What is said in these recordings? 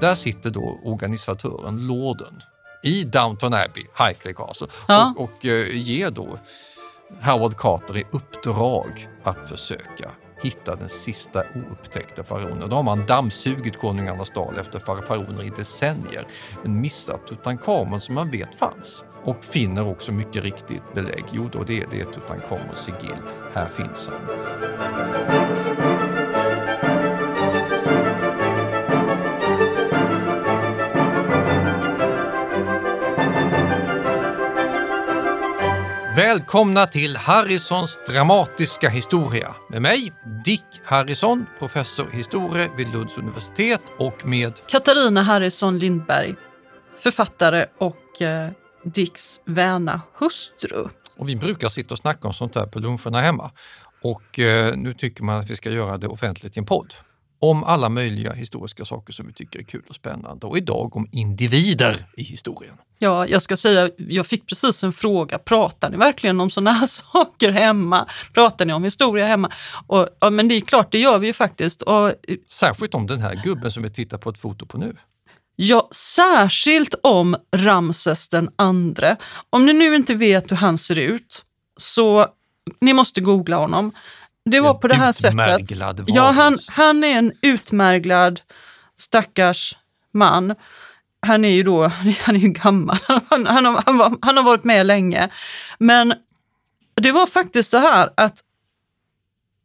Där sitter då organisatören Lorden i Downton Abbey, Highclere Castle, Ja. och, och eh, ger då Howard Carter i uppdrag att försöka hitta den sista oupptäckta faraonen. Då har man dammsugit konungarnas dal efter faraoner i decennier, men missat Tutankhamon som man vet fanns. Och finner också mycket riktigt belägg. Jo, då det är det Tutankhamons sigill. Här finns han. Välkomna till Harrisons dramatiska historia med mig, Dick Harrison, professor i historia vid Lunds universitet och med Katarina Harrison Lindberg, författare och eh, Dicks väna hustru. Och vi brukar sitta och snacka om sånt där på luncherna hemma. Och eh, nu tycker man att vi ska göra det offentligt i en podd. Om alla möjliga historiska saker som vi tycker är kul och spännande. Och idag om individer i historien. Ja, jag ska säga, jag fick precis en fråga. Pratar ni verkligen om sådana här saker hemma? Pratar ni om historia hemma? Och, ja, men det är klart, det gör vi ju faktiskt. Och, Särskilt om den här gubben som vi tittar på ett foto på nu. ja, särskilt om Ramses den andre. Om ni nu inte vet hur han ser ut, så ni måste googla honom. Det var på det här sättet. Ja, han, han är en utmärglad stackars man. Han är ju då, han är ju gammal, han, han, har, han, var, han har varit med länge. Men det var faktiskt så här att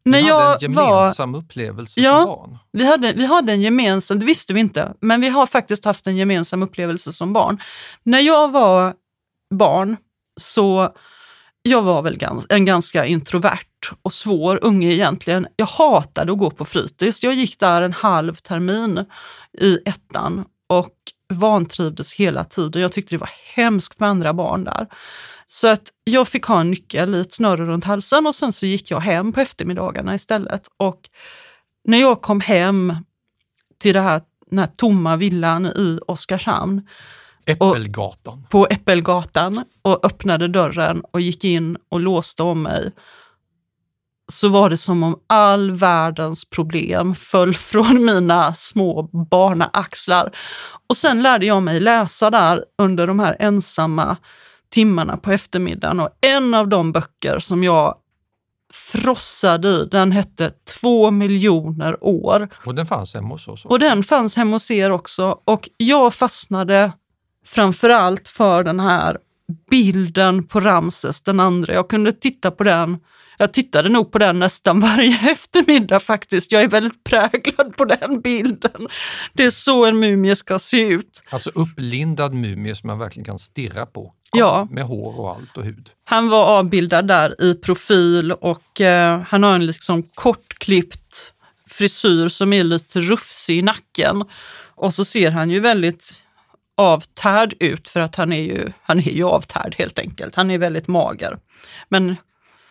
när Vi hade en var... gemensam upplevelse Ja. som barn. Vi hade, vi hade en gemensam, det visste vi inte, men vi har faktiskt haft en gemensam upplevelse som barn. När jag var barn så jag var väl gans, en ganska introvert och svår unge egentligen. Jag hatade att gå på fritids. Jag gick där en halv termin i ettan och vantrivdes hela tiden. Jag tyckte det var hemskt med andra barn där. Så att jag fick ha en nyckel i ett snöre runt halsen och sen så gick jag hem på eftermiddagarna istället. Och när jag kom hem till det här, den här tomma villan i Oskarshamn Äppelgatan. på Äppelgatan och öppnade dörren och gick in och låste om mig så var det som om all världens problem föll från mina små barnaaxlar. Och sen lärde jag mig läsa där under de här ensamma timmarna på eftermiddagen och en av de böcker som jag frossade i, den hette Två miljoner år. Och den fanns hemma hos oss. Och den fanns hemma hos er också. Och jag fastnade framförallt för den här bilden på Ramses den andra. Jag kunde titta på den. Jag tittade nog på den nästan varje eftermiddag faktiskt. Jag är väldigt präglad på den bilden. Det är så en mumie ska se ut. Alltså upplindad mumie som man verkligen kan stirra på. Ja. Med hår och allt och hud. Han var avbildad där i profil och eh, han har en liksom kortklippt frisyr som är lite rufsig i nacken. Och så ser han ju väldigt avtärd ut för att han är ju, han är ju avtärd helt enkelt. Han är väldigt mager. Men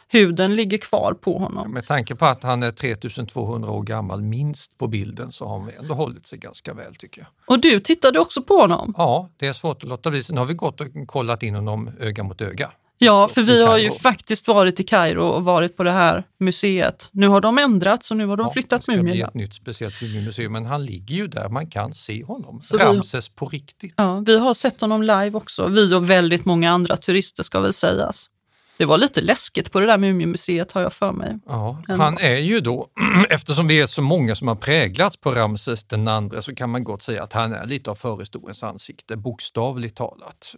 huden ligger kvar på honom. Med tanke på att han är 3200 år gammal minst på bilden så har han ändå hållit sig ganska väl tycker jag. Och du tittade också på honom? Ja, det är svårt att låta bli. Sen har vi gått och kollat in honom öga mot öga. Ja, för vi har ju faktiskt varit i Kairo och varit på det här museet. Nu har de ändrat så nu har de Ja, det flyttat ska bli mumien. ett nytt speciellt mumiemuseum, men han ligger ju där, man kan se honom. Så vi- Ramses på riktigt. Ja, vi har sett honom live också. Vi och väldigt många andra turister ska väl sägas. Det var lite läskigt på det där Mumiemuseet har jag för mig. Ja, han är ju då, eftersom vi är så många som har präglats på Ramses den andra så kan man gott säga att han är lite av förhistoriens ansikte, bokstavligt talat.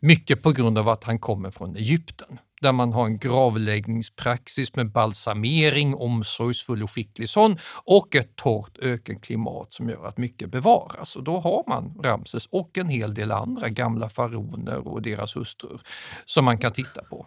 Mycket på grund av att han kommer från Egypten, där man har en gravläggningspraxis med balsamering, omsorgsfull och skicklig sån och ett torrt ökenklimat som gör att mycket bevaras. Och då har man Ramses och en hel del andra gamla faraoner och deras hustrur som man kan titta på.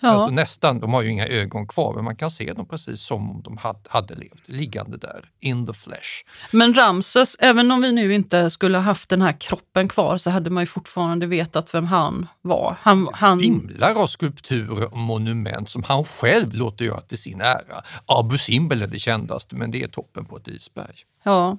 Ja. Alltså nästan, de har ju inga ögon kvar, men man kan se dem precis som om de hade, levt, liggande där, in the flesh. Men Ramses, även om vi nu inte skulle ha haft den här kroppen kvar så hade man ju fortfarande vetat vem han var. Han, han, Vimlar av skulpturer och monument som han själv låter göra till sin ära. Abu Simbel är det kändaste, men det är toppen på ett isberg. ja.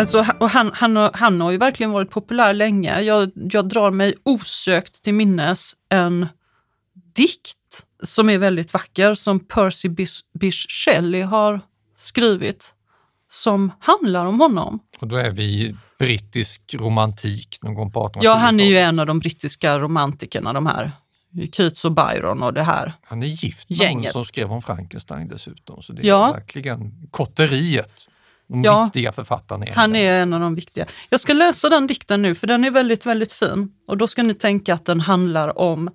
Alltså, och han, han, har- han har ju verkligen varit populär länge. Jag, jag drar mig osökt till minnes en dikt som är väldigt vacker, som Percy Bysshe Shelley har skrivit, som handlar om honom. Och då är vi i brittisk romantik någon gång på 1800-talet. Ja, han är ju en av de brittiska romantikerna, de här. Keats och Byron och det här. Han är gift med Gänget. som skrev om Frankenstein dessutom. Så det är Ja. verkligen kotteriet. De Ja. viktiga författarna är Han är en av de viktiga. Jag ska läsa den dikten nu, för den är väldigt, väldigt fin. Och då ska ni tänka att den handlar om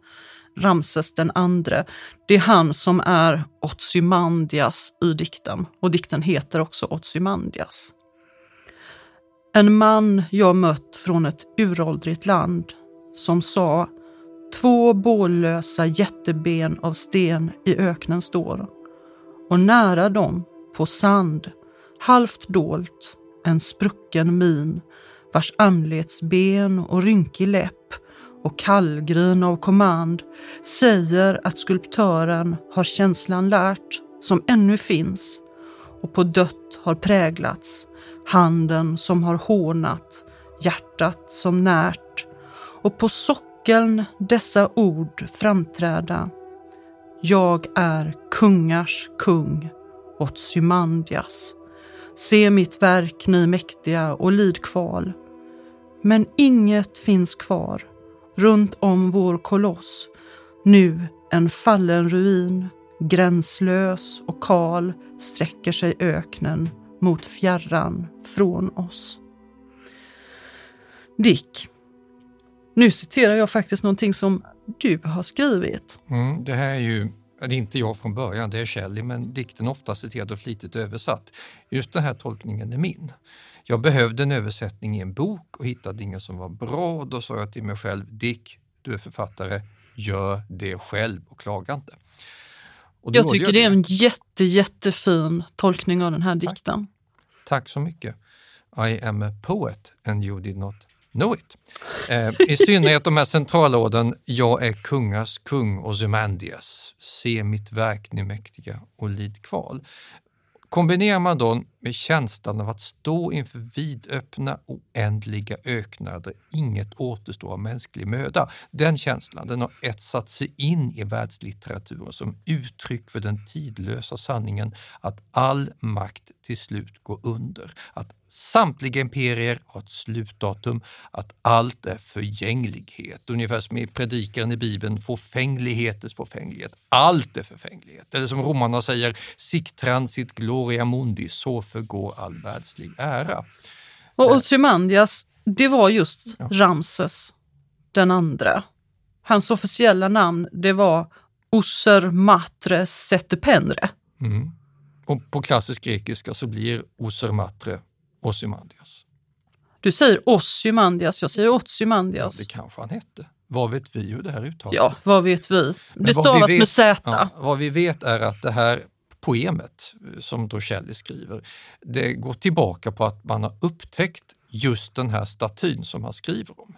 Ramses den andre. Det är han som är Ozymandias i dikten. Och dikten heter också Ozymandias. En man jag mött från ett uråldrigt land som sa Två bållösa jätteben av sten i öknen står och nära dem, på sand, halvt dolt, en sprucken min vars anletsben och rynkig läpp och kallgrin av kommand säger att skulptören har känslan lärt som ännu finns och på dött har präglats handen som har hånat, hjärtat som närt och på sockeln dessa ord framträda. Jag är kungars kung, Ozymandias. Se mitt verk, ni mäktiga, och lid kval. Men inget finns kvar runt om vår koloss. Nu en fallen ruin, gränslös och kal sträcker sig öknen mot fjärran från oss. Dick, nu citerar jag faktiskt någonting som du har skrivit. Mm, det här är ju, det är inte jag från början, det är Shelley, men dikten ofta citerad och flitigt översatt. Just den här tolkningen är min. Jag behövde en översättning i en bok och hittade ingen som var bra. Då sa jag till mig själv, Dick, du är författare, gör det själv och klaga inte. Och Jag tycker det är en jätte, jättefin tolkning av den här dikten. Tack så mycket. I am a poet and you did not know it. Eh, I synnerhet de här centralorden, jag är kungars kung och Zymandias, se mitt verk ni mäktiga och lid kval. Kombinerar man då med känslan av att stå inför vidöppna oändliga öknar där inget återstår av mänsklig möda. Den känslan den har etsat sig in i världslitteraturen som uttryck för den tidlösa sanningen att all makt till slut går under. Att samtliga imperier har ett slutdatum, att allt är förgänglighet. Ungefär som i predikan i Bibeln, förfänglighetens förfänglighet. Allt är förfänglighet. Eller som romarna säger, sic transit gloria mundi, så förgår all världslig ära. Och Ozymandias, det var just Ramses den andra. Hans officiella namn det var Osser matre setependre. Mm. På klassisk grekiska så blir Oser matre Osymandias. Du säger Osymandias, jag säger Ja, Otsymandias. det kanske han hette. Vad vet vi hur det här uttalas? Ja, vad vet vi? Men Det stavas vi med vet- Z. Ja, vad vi vet är att det här poemet eh, som då Shelley skriver, det går tillbaka på att man har upptäckt just den här statyn som han skriver om.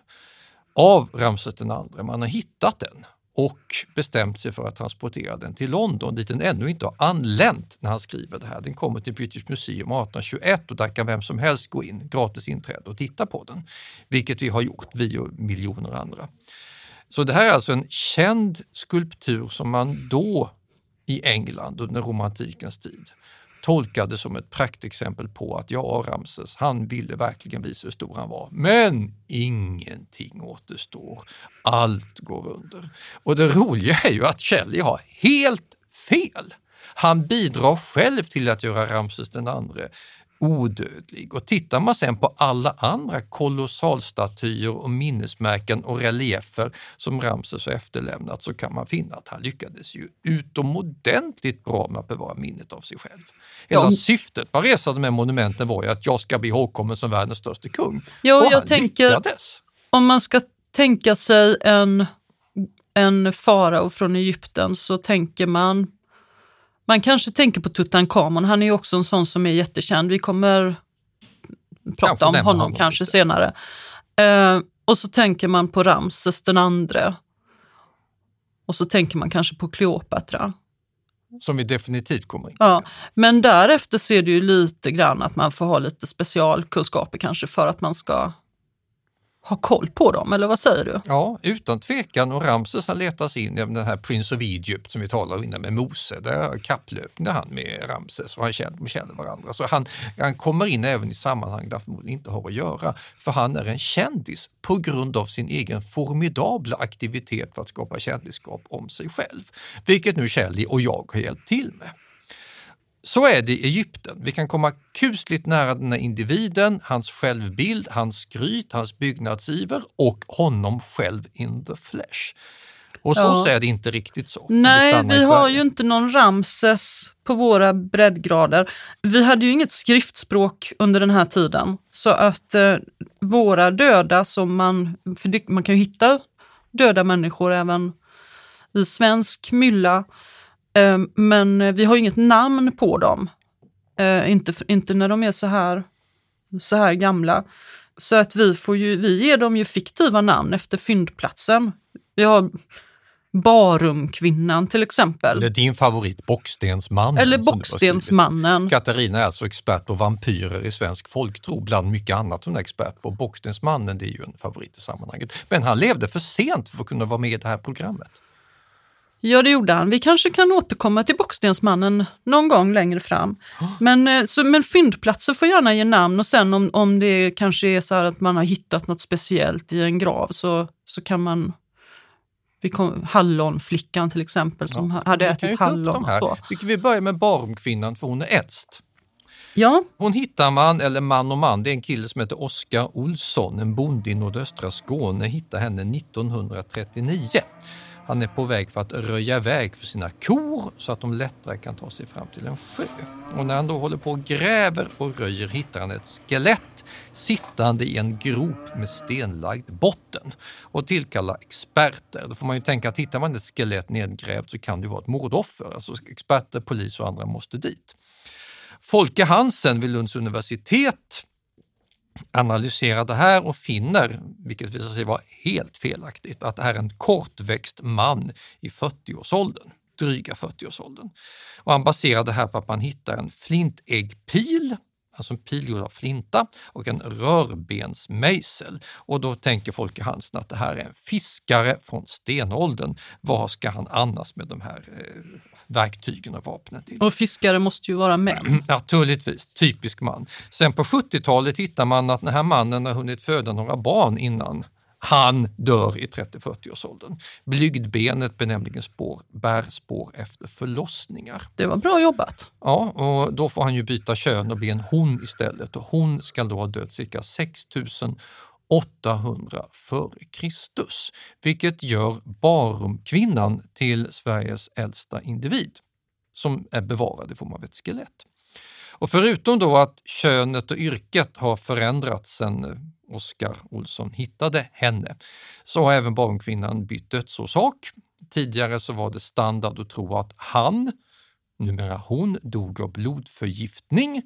Av Ramses den andre. Man har hittat den och bestämt sig för att transportera den till London dit den ännu inte har anlänt när han skriver det här. Den kommer till British Museum 1821 och där kan vem som helst gå in, gratis inträde och titta på den. Vilket vi har gjort, vi och miljoner andra. Så det här är alltså en känd skulptur som man då i England under romantikens tid tolkade som ett praktexempel på att ja, Ramses, han ville verkligen visa hur stor han var. Men ingenting återstår. Allt går under. Och det roliga är ju att Shelley har helt fel. Han bidrar själv till att göra Ramses den andre odödlig. Och tittar man sen på alla andra kolossalstatyer och minnesmärken och reliefer som Ramses har efterlämnat så kan man finna att han lyckades ju utomordentligt bra med att bevara minnet av sig själv. Hela Ja. syftet med resan här monumenten var ju att jag ska bli ihågkommen som världens största kung. Ja, och jag han tänker- lyckades. Om man ska tänka sig en, en farao från Egypten så tänker man man kanske tänker på Tutankhamon, han är ju också en sån som är jättekänd. Vi kommer prata Kanske om honom, honom kanske lite. senare. Eh, och så tänker man på Ramses den andre. Och så tänker man kanske på Kleopatra. Som vi definitivt kommer in på Ja, men därefter så är det ju lite grann att man får ha lite specialkunskaper kanske för att man ska ha koll på dem, eller vad säger du? Ja, utan tvekan. Och Ramses han letas in i den här Prince of Egypt som vi talade om innan med Mose. Där kapplöpte han med Ramses och han känner, de känner varandra. Så han, han kommer in även i sammanhang där förmodligen inte har att göra. För han är en kändis på grund av sin egen formidabla aktivitet för att skapa kändisskap om sig själv. Vilket nu Shelley och jag har hjälpt till med. Så är det i Egypten. Vi kan komma kusligt nära den här individen, hans självbild, hans skryt, hans byggnadsiver och honom själv in the flesh. Och så Ja. är det inte riktigt så. vi Nej, stannar i vi har ju inte någon Ramses på våra breddgrader. Vi hade ju inget skriftspråk under den här tiden, så att eh, våra döda som man, för man kan ju hitta döda människor även i svensk mylla, men eh, vi har inget namn på dem. Eh, inte, inte när de är så här, så här gamla. Så att vi, får ju, vi ger dem ju fiktiva namn efter fyndplatsen. Vi har Barumkvinnan till exempel. Eller din favorit Bockstensmannen. Eller. Bockstensmannen. Katarina är alltså expert på vampyrer i svensk folktro, bland mycket annat hon är expert på. Bockstensmannen det är ju en favorit i sammanhanget. Men han levde för sent för att kunna vara med i det här programmet. Ja, det gjorde han. Vi kanske kan återkomma till Bockstensmannen någon gång längre fram. Men, eh, så, men fyndplatser får gärna ge namn och sen om, om det kanske är så att man har hittat något speciellt i en grav så, så kan man vi kom, hallonflickan till exempel som Ja, hade ätit hallon och så. Tycker vi börjar med Barumkvinnan för hon är äldst. Ja, Hon hittar man, eller man och man, det är en kille som heter Oskar Olsson, en bonde i nordöstra Skåne, hittar henne 1939. Han är på väg för att röja väg för sina kor så att de lättare kan ta sig fram till en sjö. Och när han då håller på och gräver och röjer hittar han ett skelett sittande i en grop med stenlagd botten och tillkallar experter. Då får man ju tänka att hittar man ett skelett nedgrävt så kan det vara ett mordoffer. Alltså experter, polis och andra måste dit. Folke Hansen vid Lunds universitet analyserar det här och finner, vilket visar sig vara helt felaktigt, att det här är en kortväxt man i 40-årsåldern, dryga 40-årsåldern. Och han baserar det här på att man hittar en flintäggpil, alltså en pil gjord av flinta och en rörbensmejsel. Och då tänker Folke Hansen att det här är en fiskare från stenåldern. Vad ska han annars med de här eh, verktygen och vapnen till? och fiskare måste ju vara män. Naturligtvis, typisk man. Sen på 70-talet hittar man att den här mannen har hunnit föda några barn innan han dör i 30-40-årsåldern. Blygdbenet benämningen spår, bär spår efter förlossningar. Det var bra jobbat. Ja, och då får han ju byta kön och bli en hon istället och hon ska då ha dött cirka 6 800 f.Kr. Vilket gör Barumkvinnan till Sveriges äldsta individ som är bevarad i form av ett skelett. Och förutom då att könet och yrket har förändrats sedan eh, Oskar Olsson hittade henne, så har även barnkvinnan bytt dödsorsak. Tidigare så var det standard att tro att han, numera hon, dog av blodförgiftning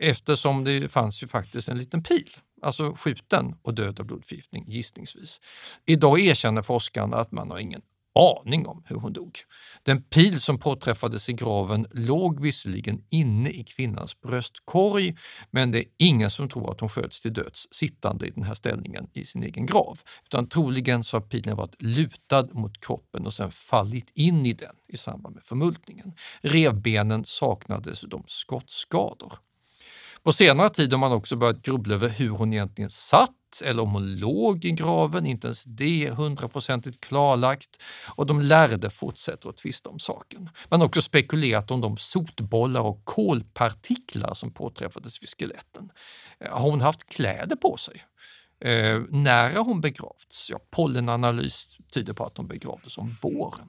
eftersom det fanns ju faktiskt en liten pil, alltså skjuten och död av blodförgiftning gissningsvis. Idag erkänner forskarna att man har ingen aning om hur hon dog. Den pil som påträffades i graven låg visserligen inne i kvinnans bröstkorg, men det är ingen som tror att hon sköts till döds sittande i den här ställningen i sin egen grav. Utan troligen så har pilen varit lutad mot kroppen och sen fallit in i den i samband med förmultningen. Revbenen saknade dessutom skottskador. På senare tid har man också börjat grubbla över hur hon egentligen satt eller om hon låg i graven, inte ens det är hundraprocentigt klarlagt. Och de lärde fortsätter att tvista om saken. Man har också spekulerat om de sotbollar och kolpartiklar som påträffades vid skeletten. Eh, har hon haft kläder på sig? Eh, när har hon begravts? Ja, pollenanalys tyder på att hon begravdes om våren.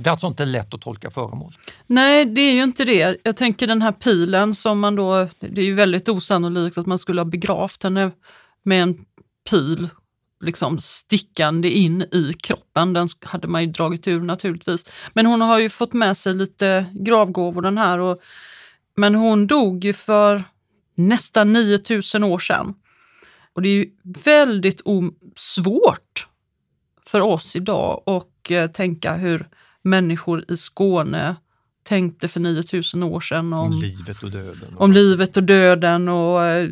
Det är alltså inte lätt att tolka föremål. Nej, det är ju inte det. Jag tänker den här pilen som man då, det är ju väldigt osannolikt att man skulle ha begravt henne med en pil liksom stickande in i kroppen. Den hade man ju dragit ur naturligtvis. Men hon har ju fått med sig lite gravgåvor den här. Och, men hon dog ju för nästan 9000 år sedan. Och det är ju väldigt svårt för oss idag att eh, tänka hur människor i Skåne tänkte för 9000 år sedan. Om, om livet och döden. Om livet och döden och eh,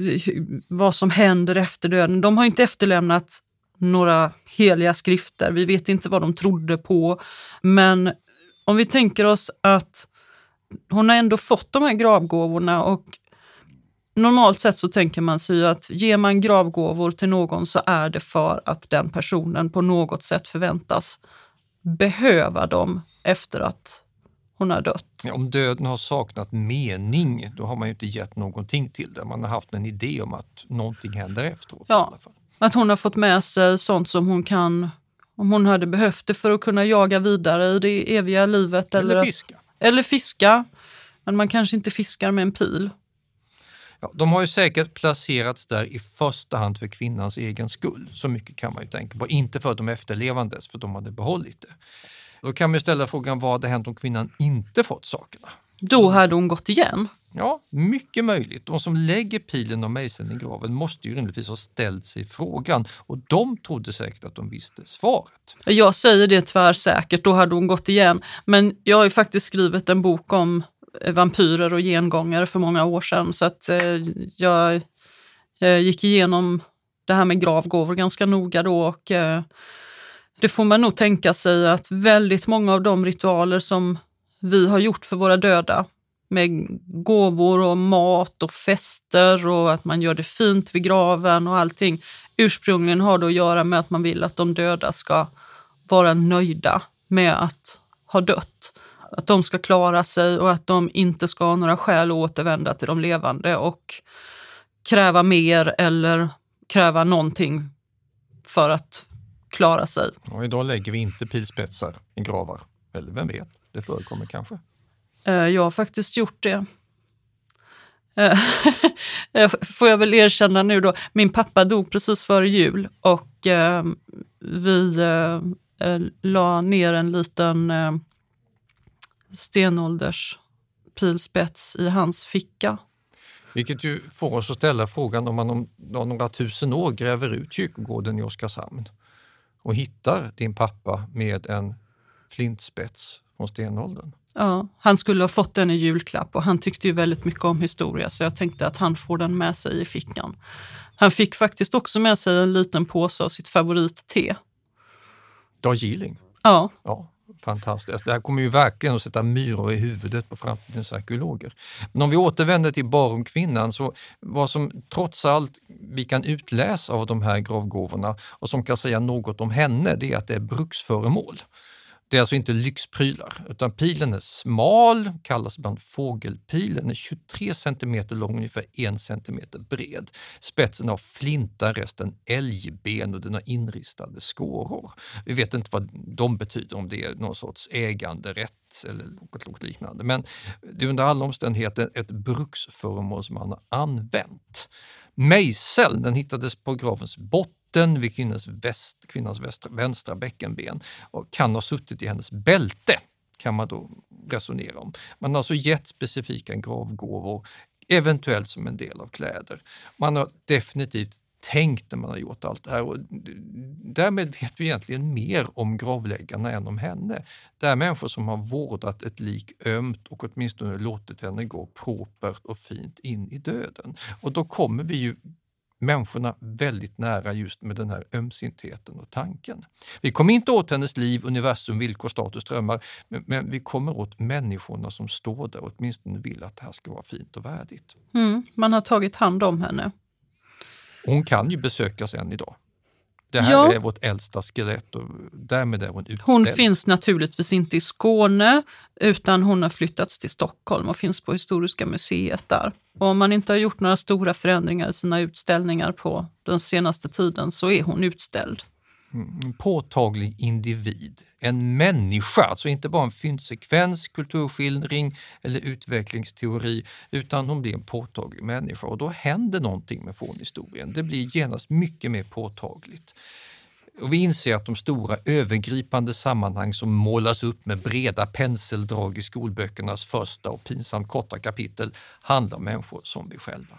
vad som händer efter döden. De har inte efterlämnat några heliga skrifter. Vi vet inte vad de trodde på. Men om vi tänker oss att hon har ändå fått de här gravgåvorna och normalt sett så tänker man sig att ger man gravgåvor till någon så är det för att den personen på något sätt förväntas behöva dem efter att hon har dött. Om döden har saknat mening, då har man ju inte gett någonting till det. Man har haft en idé om att någonting händer efteråt. Ja, att hon har fått med sig sånt som hon kan, om hon hade behövt det för att kunna jaga vidare i det eviga livet. Eller, eller fiska. Eller fiska. Men man kanske inte fiskar med en pil. Ja, de har ju säkert placerats där i första hand för kvinnans egen skull. Så mycket kan man ju tänka på. Inte för de efterlevandes, för de hade behållit det. Då kan man ställa frågan, vad hade hänt om kvinnan inte fått sakerna? Då hade hon gått igen? Ja, mycket möjligt. De som lägger pilen och mejseln i graven måste ju rimligtvis ha ställt sig frågan och de trodde säkert att de visste svaret. Jag säger det tvärsäkert, då hade hon gått igen. Men jag har ju faktiskt skrivit en bok om eh, vampyrer och gengångare för många år sedan så att eh, jag, jag gick igenom det här med gravgåvor ganska noga då och eh, det får man nog tänka sig att väldigt många av de ritualer som vi har gjort för våra döda med gåvor och mat och fester och att man gör det fint vid graven och allting ursprungligen har det att göra med att man vill att de döda ska vara nöjda med att ha dött. Att de ska klara sig och att de inte ska ha några skäl att återvända till de levande och kräva mer eller kräva någonting för att klara sig. Och idag lägger vi inte pilspetsar i gravar. Eller vem vet, det förekommer kanske. Eh, jag har faktiskt gjort det. Eh, får jag väl erkänna nu då, min pappa dog precis före jul och eh, vi la ner en liten stenålders pilspets i hans ficka. Vilket ju får oss att ställa frågan om man om några tusen år gräver ut kyrkogården i Oskarshamn och hittar din pappa med en flintspets från stenåldern. Ja, han skulle ha fått den i julklapp och han tyckte ju väldigt mycket om historia så jag tänkte att han får den med sig i fickan. Han fick faktiskt också med sig en liten påse av sitt favoritte. Darjeeling? Ja. ja. Fantastiskt. Det här kommer ju verkligen att sätta myror i huvudet på framtidens arkeologer. Men om vi återvänder till Barumkvinnan, så vad som trots allt vi kan utläsa av de här gravgåvorna och som kan säga något om henne, det är att det är bruksföremål. Det är alltså inte lyxprylar, utan pilen är smal, kallas ibland fågelpilen, är 23 cm lång, ungefär 1 cm bred. Spetsen har flinta, resten älgben och den har inristade skåror. Vi vet inte vad de betyder, om det är någon sorts äganderätt eller något, något liknande. Men det är under alla omständigheter ett bruksföremål som man har använt. Mejseln den hittades på gravens botten vid kvinnans, väst, kvinnans västra, vänstra bäckenben och kan ha suttit i hennes bälte, kan man då resonera om. Man har alltså gett specifika gravgåvor, eventuellt som en del av kläder. Man har definitivt tänkt när man har gjort allt det här. Och därmed vet vi egentligen mer om gravläggarna än om henne. Det är människor som har vårdat ett lik ömt och åtminstone låtit henne gå propert och fint in i döden. Och då kommer vi ju människorna väldigt nära just med den här ömsintheten och tanken. Vi kommer inte åt hennes liv, universum, villkor, status, drömmar, men, men, vi kommer åt människorna som står där och åtminstone vill att det här ska vara fint och värdigt. Mm, man har tagit hand om henne. Hon kan ju besökas än idag. Det här Ja. är vårt äldsta skelett och därmed är hon utställd. Hon finns naturligtvis inte i Skåne utan hon har flyttats till Stockholm och finns på Historiska museet där. Och om man inte har gjort några stora förändringar i sina utställningar på den senaste tiden så är hon utställd. En påtaglig individ, en människa, alltså inte bara en fyndsekvens, kulturskildring eller utvecklingsteori, utan hon blir en påtaglig människa och då händer någonting med fornhistorien. Det blir genast mycket mer påtagligt. Och vi inser att de stora övergripande sammanhang som målas upp med breda penseldrag i skolböckernas första och pinsamt korta kapitel handlar om människor som vi själva.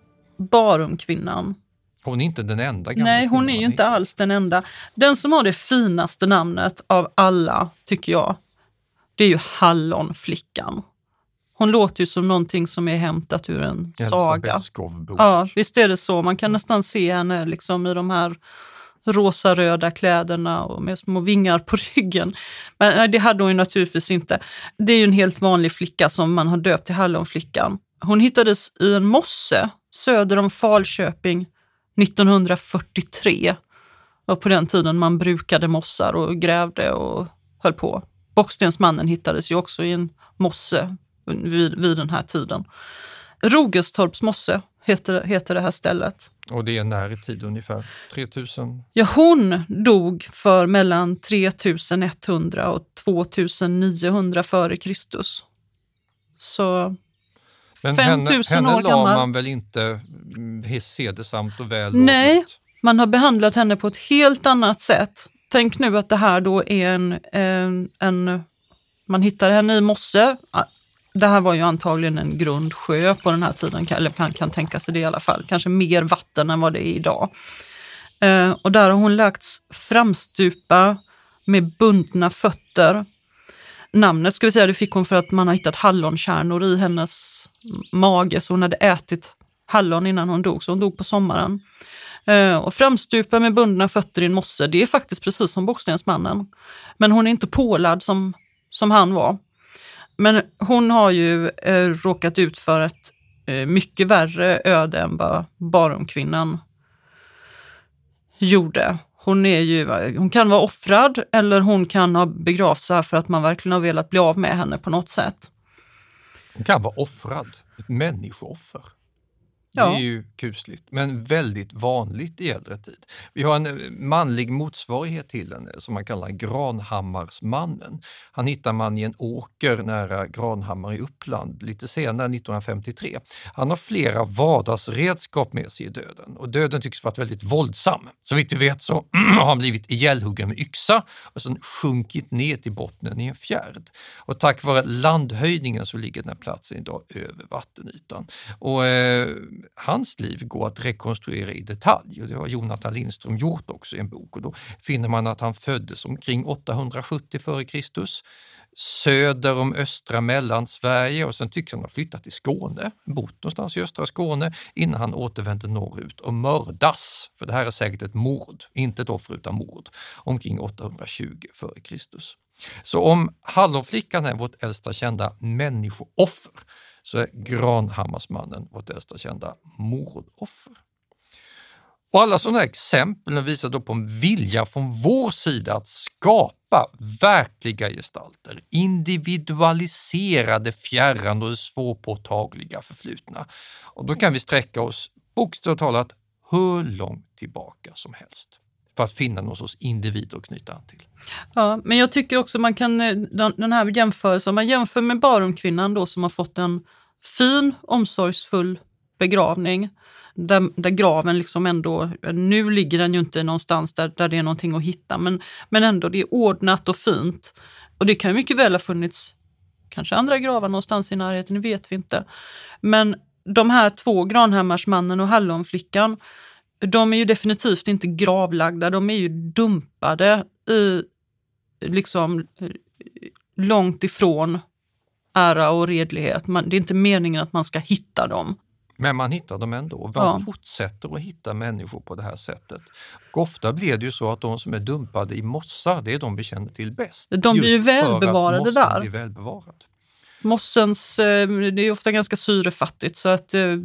Barumkvinnan, Hon är inte den enda gamla nej hon är ju inte alls den enda. Den som har det finaste namnet av alla, tycker jag, det är ju Hallonflickan. Hon låter ju som någonting som är hämtat ur en Elsa saga. Ja, visst är det så. Man kan nästan se henne liksom i de här rosa-röda kläderna och med små vingar på ryggen. Men nej, det hade hon ju naturligtvis inte. Det är ju en helt vanlig flicka som man har döpt till Hallonflickan. Hon hittades i en mosse söder om Falköping 1943. Och på den tiden man brukade mossar och grävde och höll på. Bockstensmannen hittades ju också i en mosse vid, vid den här tiden. Rogestorps mosse heter, heter det här stället. Och det är när i tid ungefär? 3000? Ja, hon dog för mellan 3100 och 2900 före Kristus. Så Men 5000 henne, henne år gammal. man väl inte mm, hedersamt och väl Nej, lovligt? man har behandlat henne på ett helt annat sätt. Tänk nu att det här då är en, en, en man hittar henne i mosse. Det här var ju antagligen en grundsjö på den här tiden, eller man kan tänka sig det i alla fall. Kanske mer vatten än vad det är idag. Eh, och där har hon lagts framstupa med bundna fötter. Namnet ska vi säga, det fick hon för att man har hittat hallonkärnor i hennes mage, så hon hade ätit hallon innan hon dog, så hon dog på sommaren. Eh, och framstupa med bundna fötter i en mosse, det är faktiskt precis som Bockstensmannen. Men hon är inte pålad som, som han var. Men hon har ju eh, råkat ut för ett eh, mycket värre öde än vad Barumkvinnan gjorde. Hon, är ju, hon kan vara offrad eller hon kan ha begravts här för att man verkligen har velat bli av med henne på något sätt. Hon kan vara offrad, ett människooffer. Det är ju kusligt, men väldigt vanligt i äldre tid. Vi har en eh, manlig motsvarighet till henne eh, som man kallar Granhammarsmannen. Han hittar man i en åker nära Granhammar i Uppland lite senare, 1953. Han har flera vardagsredskap med sig i döden och döden tycks varit väldigt våldsam. Så vitt vi vet så har han blivit ihjälhuggen med yxa och sen sjunkit ner till bottnen i en fjärd. Och tack vare landhöjningen så ligger den här platsen idag över vattenytan. Och, eh, hans liv går att rekonstruera i detalj och det har Jonathan Lindström gjort också i en bok. Och då finner man att han föddes omkring 870 f.Kr. söder om östra Mellansverige och sen tycks han ha flyttat till Skåne, bott någonstans i östra Skåne innan han återvände norrut och mördas, för det här är säkert ett mord, inte ett offer utan mord, omkring 820 f.Kr. Så om Hallonflickan är vårt äldsta kända människooffer så är Granhammarsmannen vårt äldsta kända mordoffer. Och alla sådana här exempel visar då på en vilja från vår sida att skapa verkliga gestalter, individualisera det fjärran och det svårpåtagliga förflutna. Och då kan vi sträcka oss bokstavligt talat hur långt tillbaka som helst för att finna någon sorts individ att knyta an till. Ja, men jag tycker också man kan, eh, den, den här jämförelsen, om man jämför med Barumkvinnan då som har fått en fin, omsorgsfull begravning, där, där graven liksom ändå, nu ligger den ju inte någonstans där, där det är någonting att hitta, men, men ändå det är ordnat och fint. Och det kan mycket väl ha funnits kanske andra gravar någonstans i närheten, det vet vi inte. Men de här två, Granhammarsmannen och Hallonflickan, de är ju definitivt inte gravlagda, de är ju dumpade i liksom långt ifrån ära och redlighet. Man, det är inte meningen att man ska hitta dem. Men man hittar dem ändå. Man Ja. fortsätter att hitta människor på det här sättet. Och ofta blir det ju så att de som är dumpade i mossar, det är de vi känner till bäst. De blir ju välbevarade där. Blir välbevarad. Mossens, eh, det är ofta ganska syrefattigt så att eh,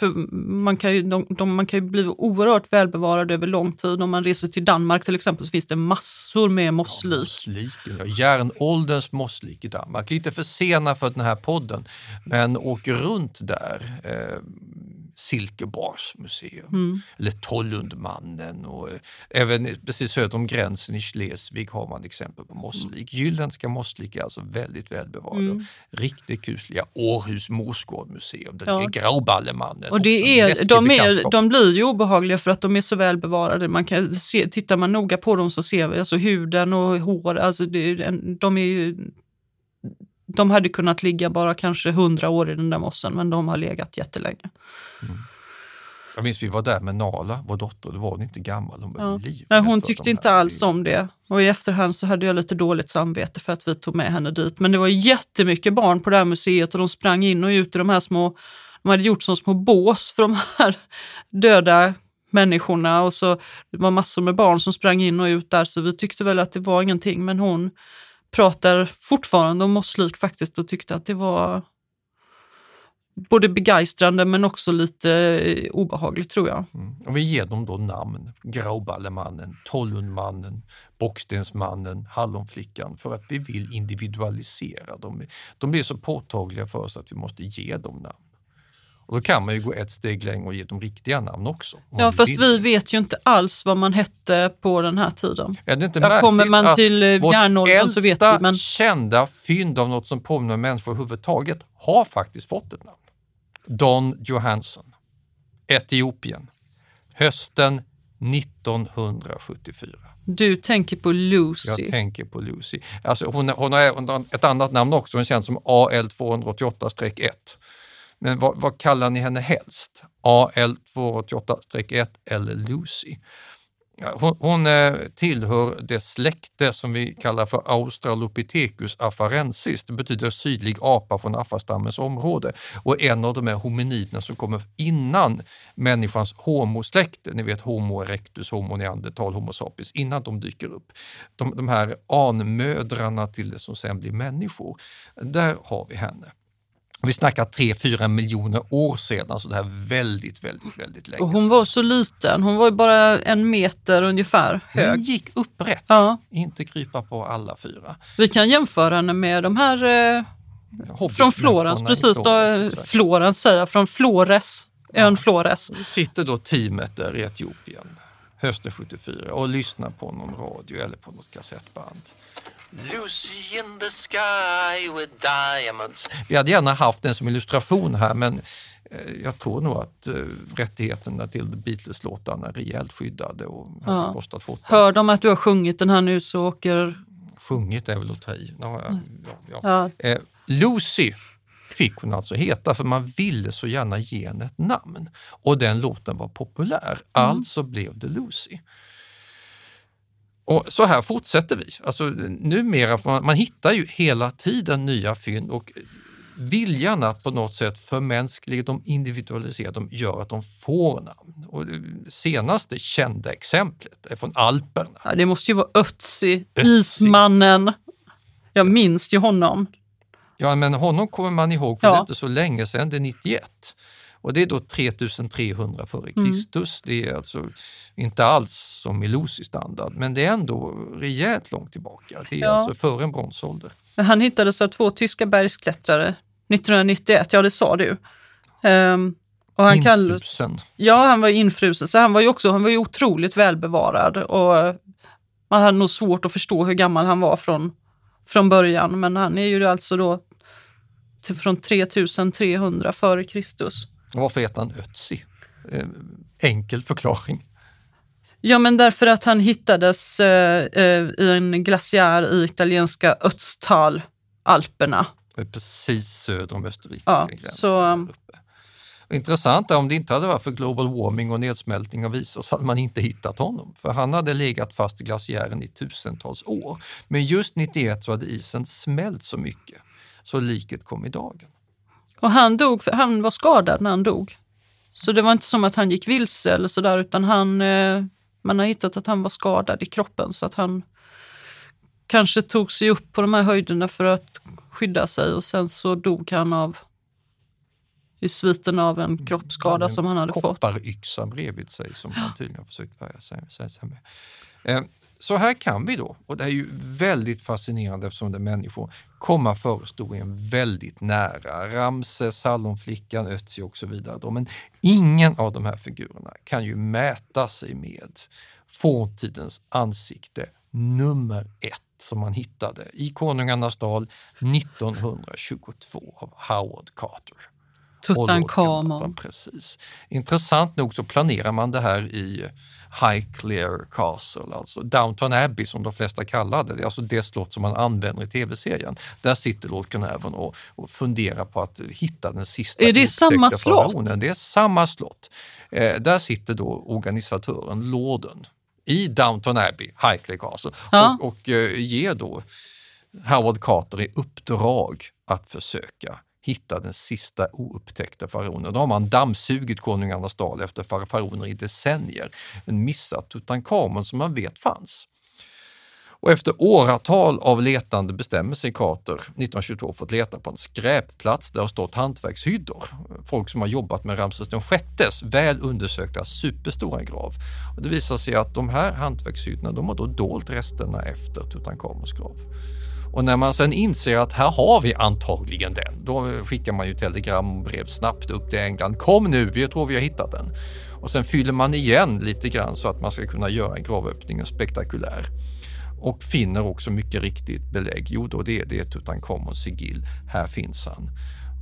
för man, kan ju, de, de, man kan ju bli oerhört välbevarad över lång tid. Om man reser till Danmark till exempel så finns det massor med mosslik. Mossliken, ja, järnålderns mosslik i Danmark. Lite för sena för den här podden, men åk runt där. Eh, Silkeborgs museum, Mm. eller Tollundmannen och eh, även precis söder om gränsen i Schleswig har man exempel på mosslik. Jylländska mosslik är alltså väldigt välbevarade. Mm. Riktigt kusliga Århus Morsgårdmuseum, där Ja. ligger Grauballemannen. Och det är, de, är, de blir ju obehagliga för att de är så väl bevarade. Man kan se, tittar man noga på dem så ser vi alltså huden och hår, alltså det, de är ju de hade kunnat ligga bara kanske hundra år i den där mossen, men de har legat jättelänge. Jag minns vi var där med Nala, vår dotter, då var hon inte gammal, hon var Ja. Nej, hon tyckte inte alls om det. Och i efterhand så hade jag lite dåligt samvete för att vi tog med henne dit. Men det var jättemycket barn på det här museet och de sprang in och ut i de här små, de hade gjort som små bås för de här döda människorna och så det var massor med barn som sprang in och ut där så vi tyckte väl att det var ingenting men hon pratar fortfarande om mosslik faktiskt och tyckte att det var både begeistrande men också lite eh, obehagligt tror jag. Mm. Och vi ger dem då namn. Grauballemannen, Tollundmannen, Bockstensmannen, Hallonflickan för att vi vill individualisera dem. De blir så påtagliga för oss att vi måste ge dem namn. Och då kan man ju gå ett steg längre och ge dem riktiga namn också. Ja, fast vi vet ju inte alls vad man hette på den här tiden. Är det inte Ja, kommer man till, eh, järnåldern så vet vi, men- kända fynd av något som påminner om människor överhuvudtaget har faktiskt fått ett namn. Don Johansson, Etiopien, hösten 1974. Du tänker på Lucy. Jag tänker på Lucy. Alltså hon, hon har ett annat namn också, hon känns som AL288-1. Men vad, vad kallar ni henne helst? AL288-1 eller Lucy? Hon, hon eh, tillhör det släkte som vi kallar för Australopithecus afarensis. Det betyder sydlig apa från afastammens område och en av de här hominiderna som kommer innan människans homosläkte, ni vet Homo erectus, Homo neandertal, Homo sapiens, innan de dyker upp. De, de här anmödrarna till det som sen blir människor. Där har vi henne. Vi snackar 3-4 miljoner år sedan, så det här är väldigt, väldigt, väldigt länge Och hon var så liten, hon var bara en meter ungefär hög. gick upprätt, Ja. inte krypa på alla fyra. Vi kan jämföra henne med de här eh, från Florens, precis, då, Florens, exakt. Florens säger jag, från Flores, ön Flores. Det sitter då teamet där i Etiopien hösten 74 och lyssnar på någon radio eller på något kassettband. Lucy in the sky with diamonds. Vi hade gärna haft den som illustration här men eh, jag tror nog att eh, rättigheterna till Beatles-låtarna är rejält skyddade och hade Ja. kostat fort. Hör de att du har sjungit den här nu så åker... Sjungit är väl att ta i. Ja, ja, ja, Ja. Eh, Lucy fick hon alltså heta för man ville så gärna ge henne ett namn. Och den låten var populär, alltså blev det Lucy. Och så här fortsätter vi. Alltså, numera, man, man hittar ju hela tiden nya fynd och viljan att på något sätt förmänskliga dem, individualisera dem, gör att de får namn. Och det senaste kända exemplet är från Alperna. Ja, det måste ju vara Ötzi, Ismannen. Jag minns ju honom. Ja, men honom kommer man ihåg för Ja. det är inte så länge sedan, det är 91. Och det är då 3300 före Mm. Kristus. Det är alltså inte alls som i Lucy standard, men det är ändå rejält långt tillbaka. Det är Ja. alltså före en bronsålder. Han hittades av två tyska bergsklättrare 1991, ja det sa du. Ehm, och han kallades, Infrusen. ja, han var infrusen, så han var ju också han var ju otroligt välbevarad. Och eh, man hade nog svårt att förstå hur gammal han var från, från början, men han är ju alltså då till, från 3300 före Kristus. Och Varför heter han Ötzi? Eh, enkel förklaring. Ja, men därför att han hittades eh, eh, i en glaciär i italienska Ötztal, Alperna. Precis söder om österrikiska Ja, gränsen. så, um, Intressant är om det inte hade varit för global warming och nedsmältning av isar så hade man inte hittat honom. För han hade legat fast i glaciären i tusentals år. Men just 91 så hade isen smält så mycket så liket kom i dagen. Och han dog, för han var skadad när han dog. Så det var inte som att han gick vilse eller sådär, utan han, eh, man har hittat att han var skadad i kroppen så att han kanske tog sig upp på de här höjderna för att skydda sig och sen så dog han av i sviten av en kroppsskada som han hade fått. Kopparyxa bredvid sig som han tydligen har försökt värja sig, med. Så här kan vi då, och det är ju väldigt fascinerande eftersom det är människor, komma förhistorien väldigt nära. Ramses, Hallonflickan, Ötzi och så vidare. Då. Men ingen av de här figurerna kan ju mäta sig med forntidens ansikte nummer ett som man hittade i Konungarnas dal 1922 av Howard Carter. Tutankhamon. Precis. Intressant nog så planerar man det här i Highclere Castle, alltså Downton Abbey som de flesta kallar det. Det är alltså det slott som man använder i tv-serien. Där sitter Lord Carnarvon och, och funderar på att hitta den sista Är det samma slott? faraonen. Det är samma slott. Eh, där sitter då organisatören, lorden, i Downton Abbey, Highclere Castle Ja. och, och eh, ger då Howard Carter i uppdrag att försöka hitta den sista oupptäckta faraonen. Då har man dammsugit konungarnas dal efter faraoner i decennier, men missat Tutankhamon som man vet fanns. Och efter åratal av letande bestämmer sig Carter 1922 för att leta på en skräpplats där det har stått hantverkshyddor. Folk som har jobbat med Ramses VIs väl undersökta superstora grav. Och det visar sig att de här hantverkshyddorna de har då dolt resterna efter Tutankhamons grav. Och när man sen inser att här har vi antagligen den, då skickar man ju telegram och brev snabbt upp till England. Kom nu, vi tror vi har hittat den. Och sen fyller man igen lite grann så att man ska kunna göra gravöppningen spektakulär. Och finner också mycket riktigt belägg. Jo, då det är det Tutankhamons sigill. Här finns han.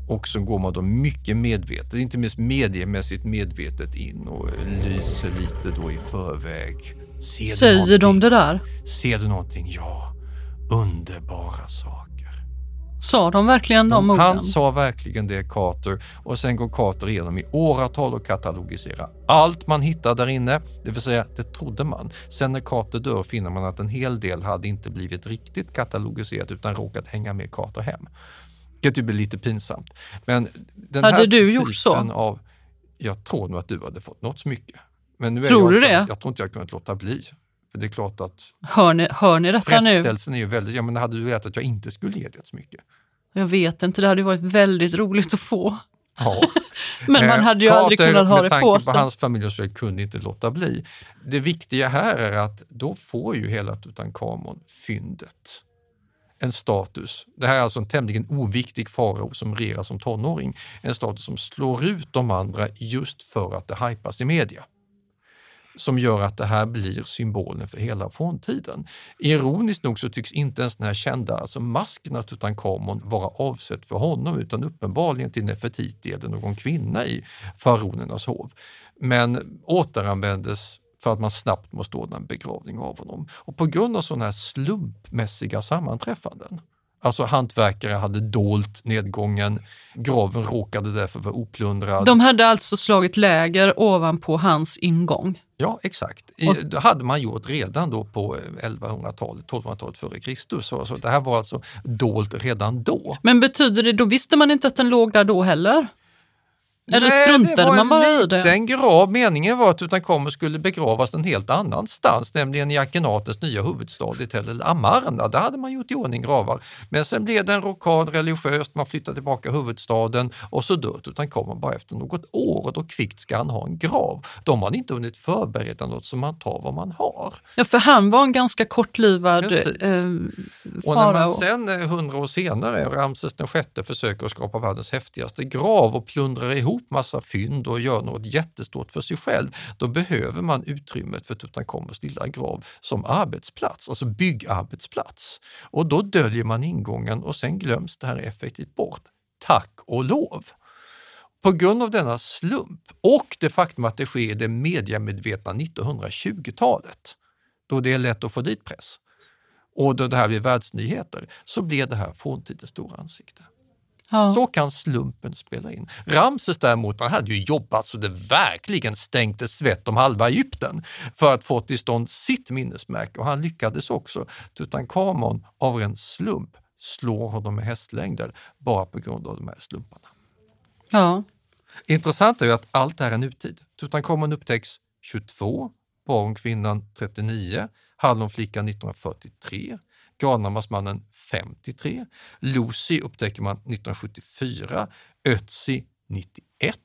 Och så går man då mycket medvetet, inte minst mediemässigt medvetet in och lyser lite då i förväg. Ser du Säger de någonting? det där? Ser du någonting? Ja, underbara saker. Sa de verkligen de orden? Han sa verkligen det, Carter. Och sen går Carter igenom i åratal och katalogiserar allt man hittar där inne. Det vill säga, det trodde man. Sen när Carter dör finner man att en hel del hade inte blivit riktigt katalogiserat utan råkat hänga med Carter hem. Vilket ju blir lite pinsamt. Men den Hade här du gjort så? Av, jag tror nog att du hade fått något smycke. Men nu är Tror jag, du det? Jag tror inte jag kunnat låta bli. För det är klart att Hör ni, hör ni detta nu? frestelsen är ju väldigt, ja men hade du vetat att jag inte skulle ge dig ett smycke? Jag vet inte, det hade ju varit väldigt roligt att få. Ja. Men man Eh, hade ju aldrig Carter, kunnat ha det med på tanke på sig. hans familj så vidare, kunde inte låta bli. Det viktiga här är att då får ju hela Tutankhamon-fyndet en status. Det här är alltså en tämligen oviktig farao som regerar som tonåring. En status som slår ut de andra just för att det hypas i media. Som gör att det här blir symbolen för hela forntiden. Ironiskt nog så tycks inte ens den här kända alltså masken av Tutankhamon vara avsedd för honom utan uppenbarligen till Nefertiti eller någon kvinna i faraonernas hov. Men återanvändes för att man snabbt måste ordna en begravning av honom. Och på grund av sådana här slumpmässiga sammanträffanden Alltså hantverkare hade dolt nedgången, graven råkade därför vara oplundrad. De hade alltså slagit läger ovanpå hans ingång. Ja, exakt. I, det hade man gjort redan då på 1100-talet, 1200-talet före Kristus. Så, så det här var alltså dolt redan då. Men betyder det, då visste man inte att den låg där då heller? Eller Nej, struntade det var man bara i det? liten grav. Meningen var att Tutankhamon skulle begravas en helt annanstans, nämligen i Akhenatens nya huvudstad i Tell Amarna. Där hade man gjort i ordning gravar. Men sen blev det en rockad religiöst, man flyttade tillbaka huvudstaden och så dör Tutankhamon bara efter något år och då kvickt ska han ha en grav. De har inte hunnit förbereda något så man tar vad man har. Ja, för han var en ganska kortlivad eh, Och när man farao. sen eh, hundra år senare, Ramses den sjätte försöker skapa världens häftigaste grav och plundrar ihop massa fynd och gör något jättestort för sig själv, då behöver man utrymmet för Tutankhamons lilla grav som arbetsplats, alltså byggarbetsplats. Och då döljer man ingången och sen glöms det här effektivt bort. Tack och lov! På grund av denna slump och det faktum att det sker i det mediamedvetna 1920-talet, då det är lätt att få dit press, och då det här blir världsnyheter, så blir det här forntidens stora ansikte. Ja. Så kan slumpen spela in. Ramses däremot, han hade ju jobbat så det verkligen stänkte svett om halva Egypten för att få till stånd sitt minnesmärke och han lyckades också. Tutankhamon av en slump slår honom med hästlängder bara på grund av de här slumparna. Ja. Intressant är ju att allt det här är nutid. Tutankhamon upptäcks 22, Barnkvinnan 39, Hallonflickan 1943, Granhammars 53, Lucy upptäcker man 1974, Ötzi 91.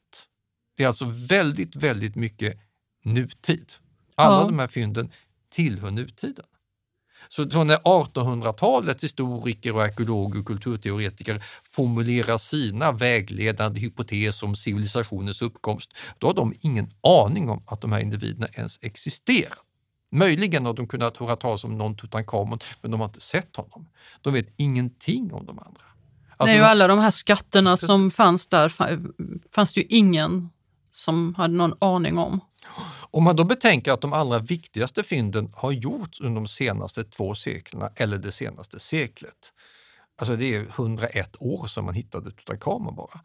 Det är alltså väldigt, väldigt mycket nutid. Alla Ja. de här fynden tillhör nutiden. Så så när 1800-talets historiker och arkeologer och kulturteoretiker formulerar sina vägledande hypoteser om civilisationens uppkomst, då har de ingen aning om att de här individerna ens existerar. Möjligen har de kunnat höra talas om någon Tutankhamon, men de har inte sett honom. De vet ingenting om de andra. Alltså, Nej, och alla de här skatterna som fanns där fa- fanns det ju ingen som hade någon aning om. Om man då betänker att de allra viktigaste fynden har gjorts under de senaste två seklerna eller det senaste seklet. Alltså det är 101 år sedan man hittade Tutankhamon bara.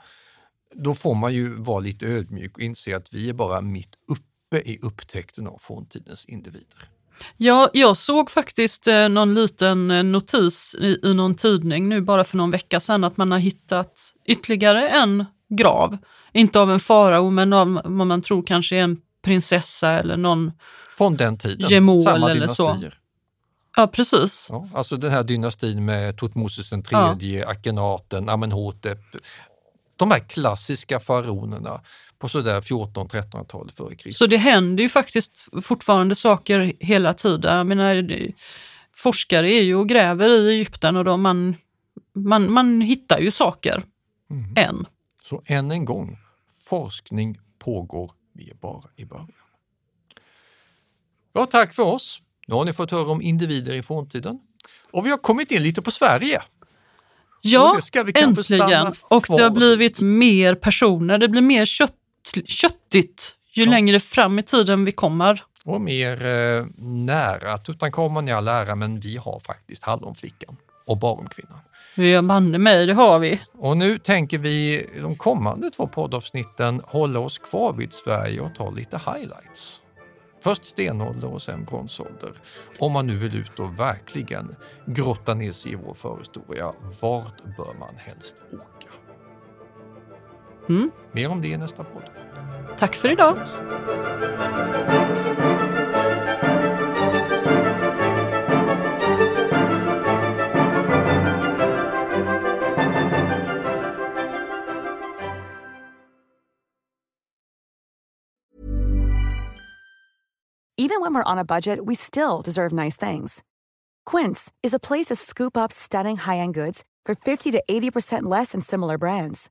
Då får man ju vara lite ödmjuk och inse att vi är bara mitt uppe i upptäckten av forntidens individer. Ja, jag såg faktiskt eh, någon liten eh, notis i, i någon tidning nu bara för någon vecka sedan att man har hittat ytterligare en grav. Inte av en farao men av vad man tror kanske är en prinsessa eller någon Från den tiden, gemol samma eller så. dynastier. Ja, precis. Ja, alltså den här dynastin med Tutmosis den Ja. tredje, Akhenaten, Amenhotep. De här klassiska faraonerna på sådär 1400-1300-talet före Kristus. Så det händer ju faktiskt fortfarande saker hela tiden. Jag menar, forskare är ju och gräver i Egypten och de, man, man, man hittar ju saker Mm. än. Så än en gång, forskning pågår, vi är bara i början. Ja, tack för oss. Nu har ni fått höra om individer i forntiden. Och vi har kommit in lite på Sverige. Ja, Och äntligen. Och det har blivit mer personer. Det blir mer kött, köttigt ju längre fram i tiden vi kommer. Och mer eh, nära. Tutankhamon i all ära, men vi har faktiskt Hallonflickan och Baromkvinnan. Ja, banne mig, det har vi. Och nu tänker vi de kommande två poddavsnitten hålla oss kvar vid Sverige och ta lite highlights. Först stenålder och sen bronsålder. Om man nu vill ut och verkligen grotta ner sig i vår förhistoria, vart bör man helst åka? Mm. Mer om det i nästa podd. Tack för idag. Even when we're on a budget, we still deserve nice things. Quince is a place to scoop up stunning high-end goods for 50 to 80% less than similar brands.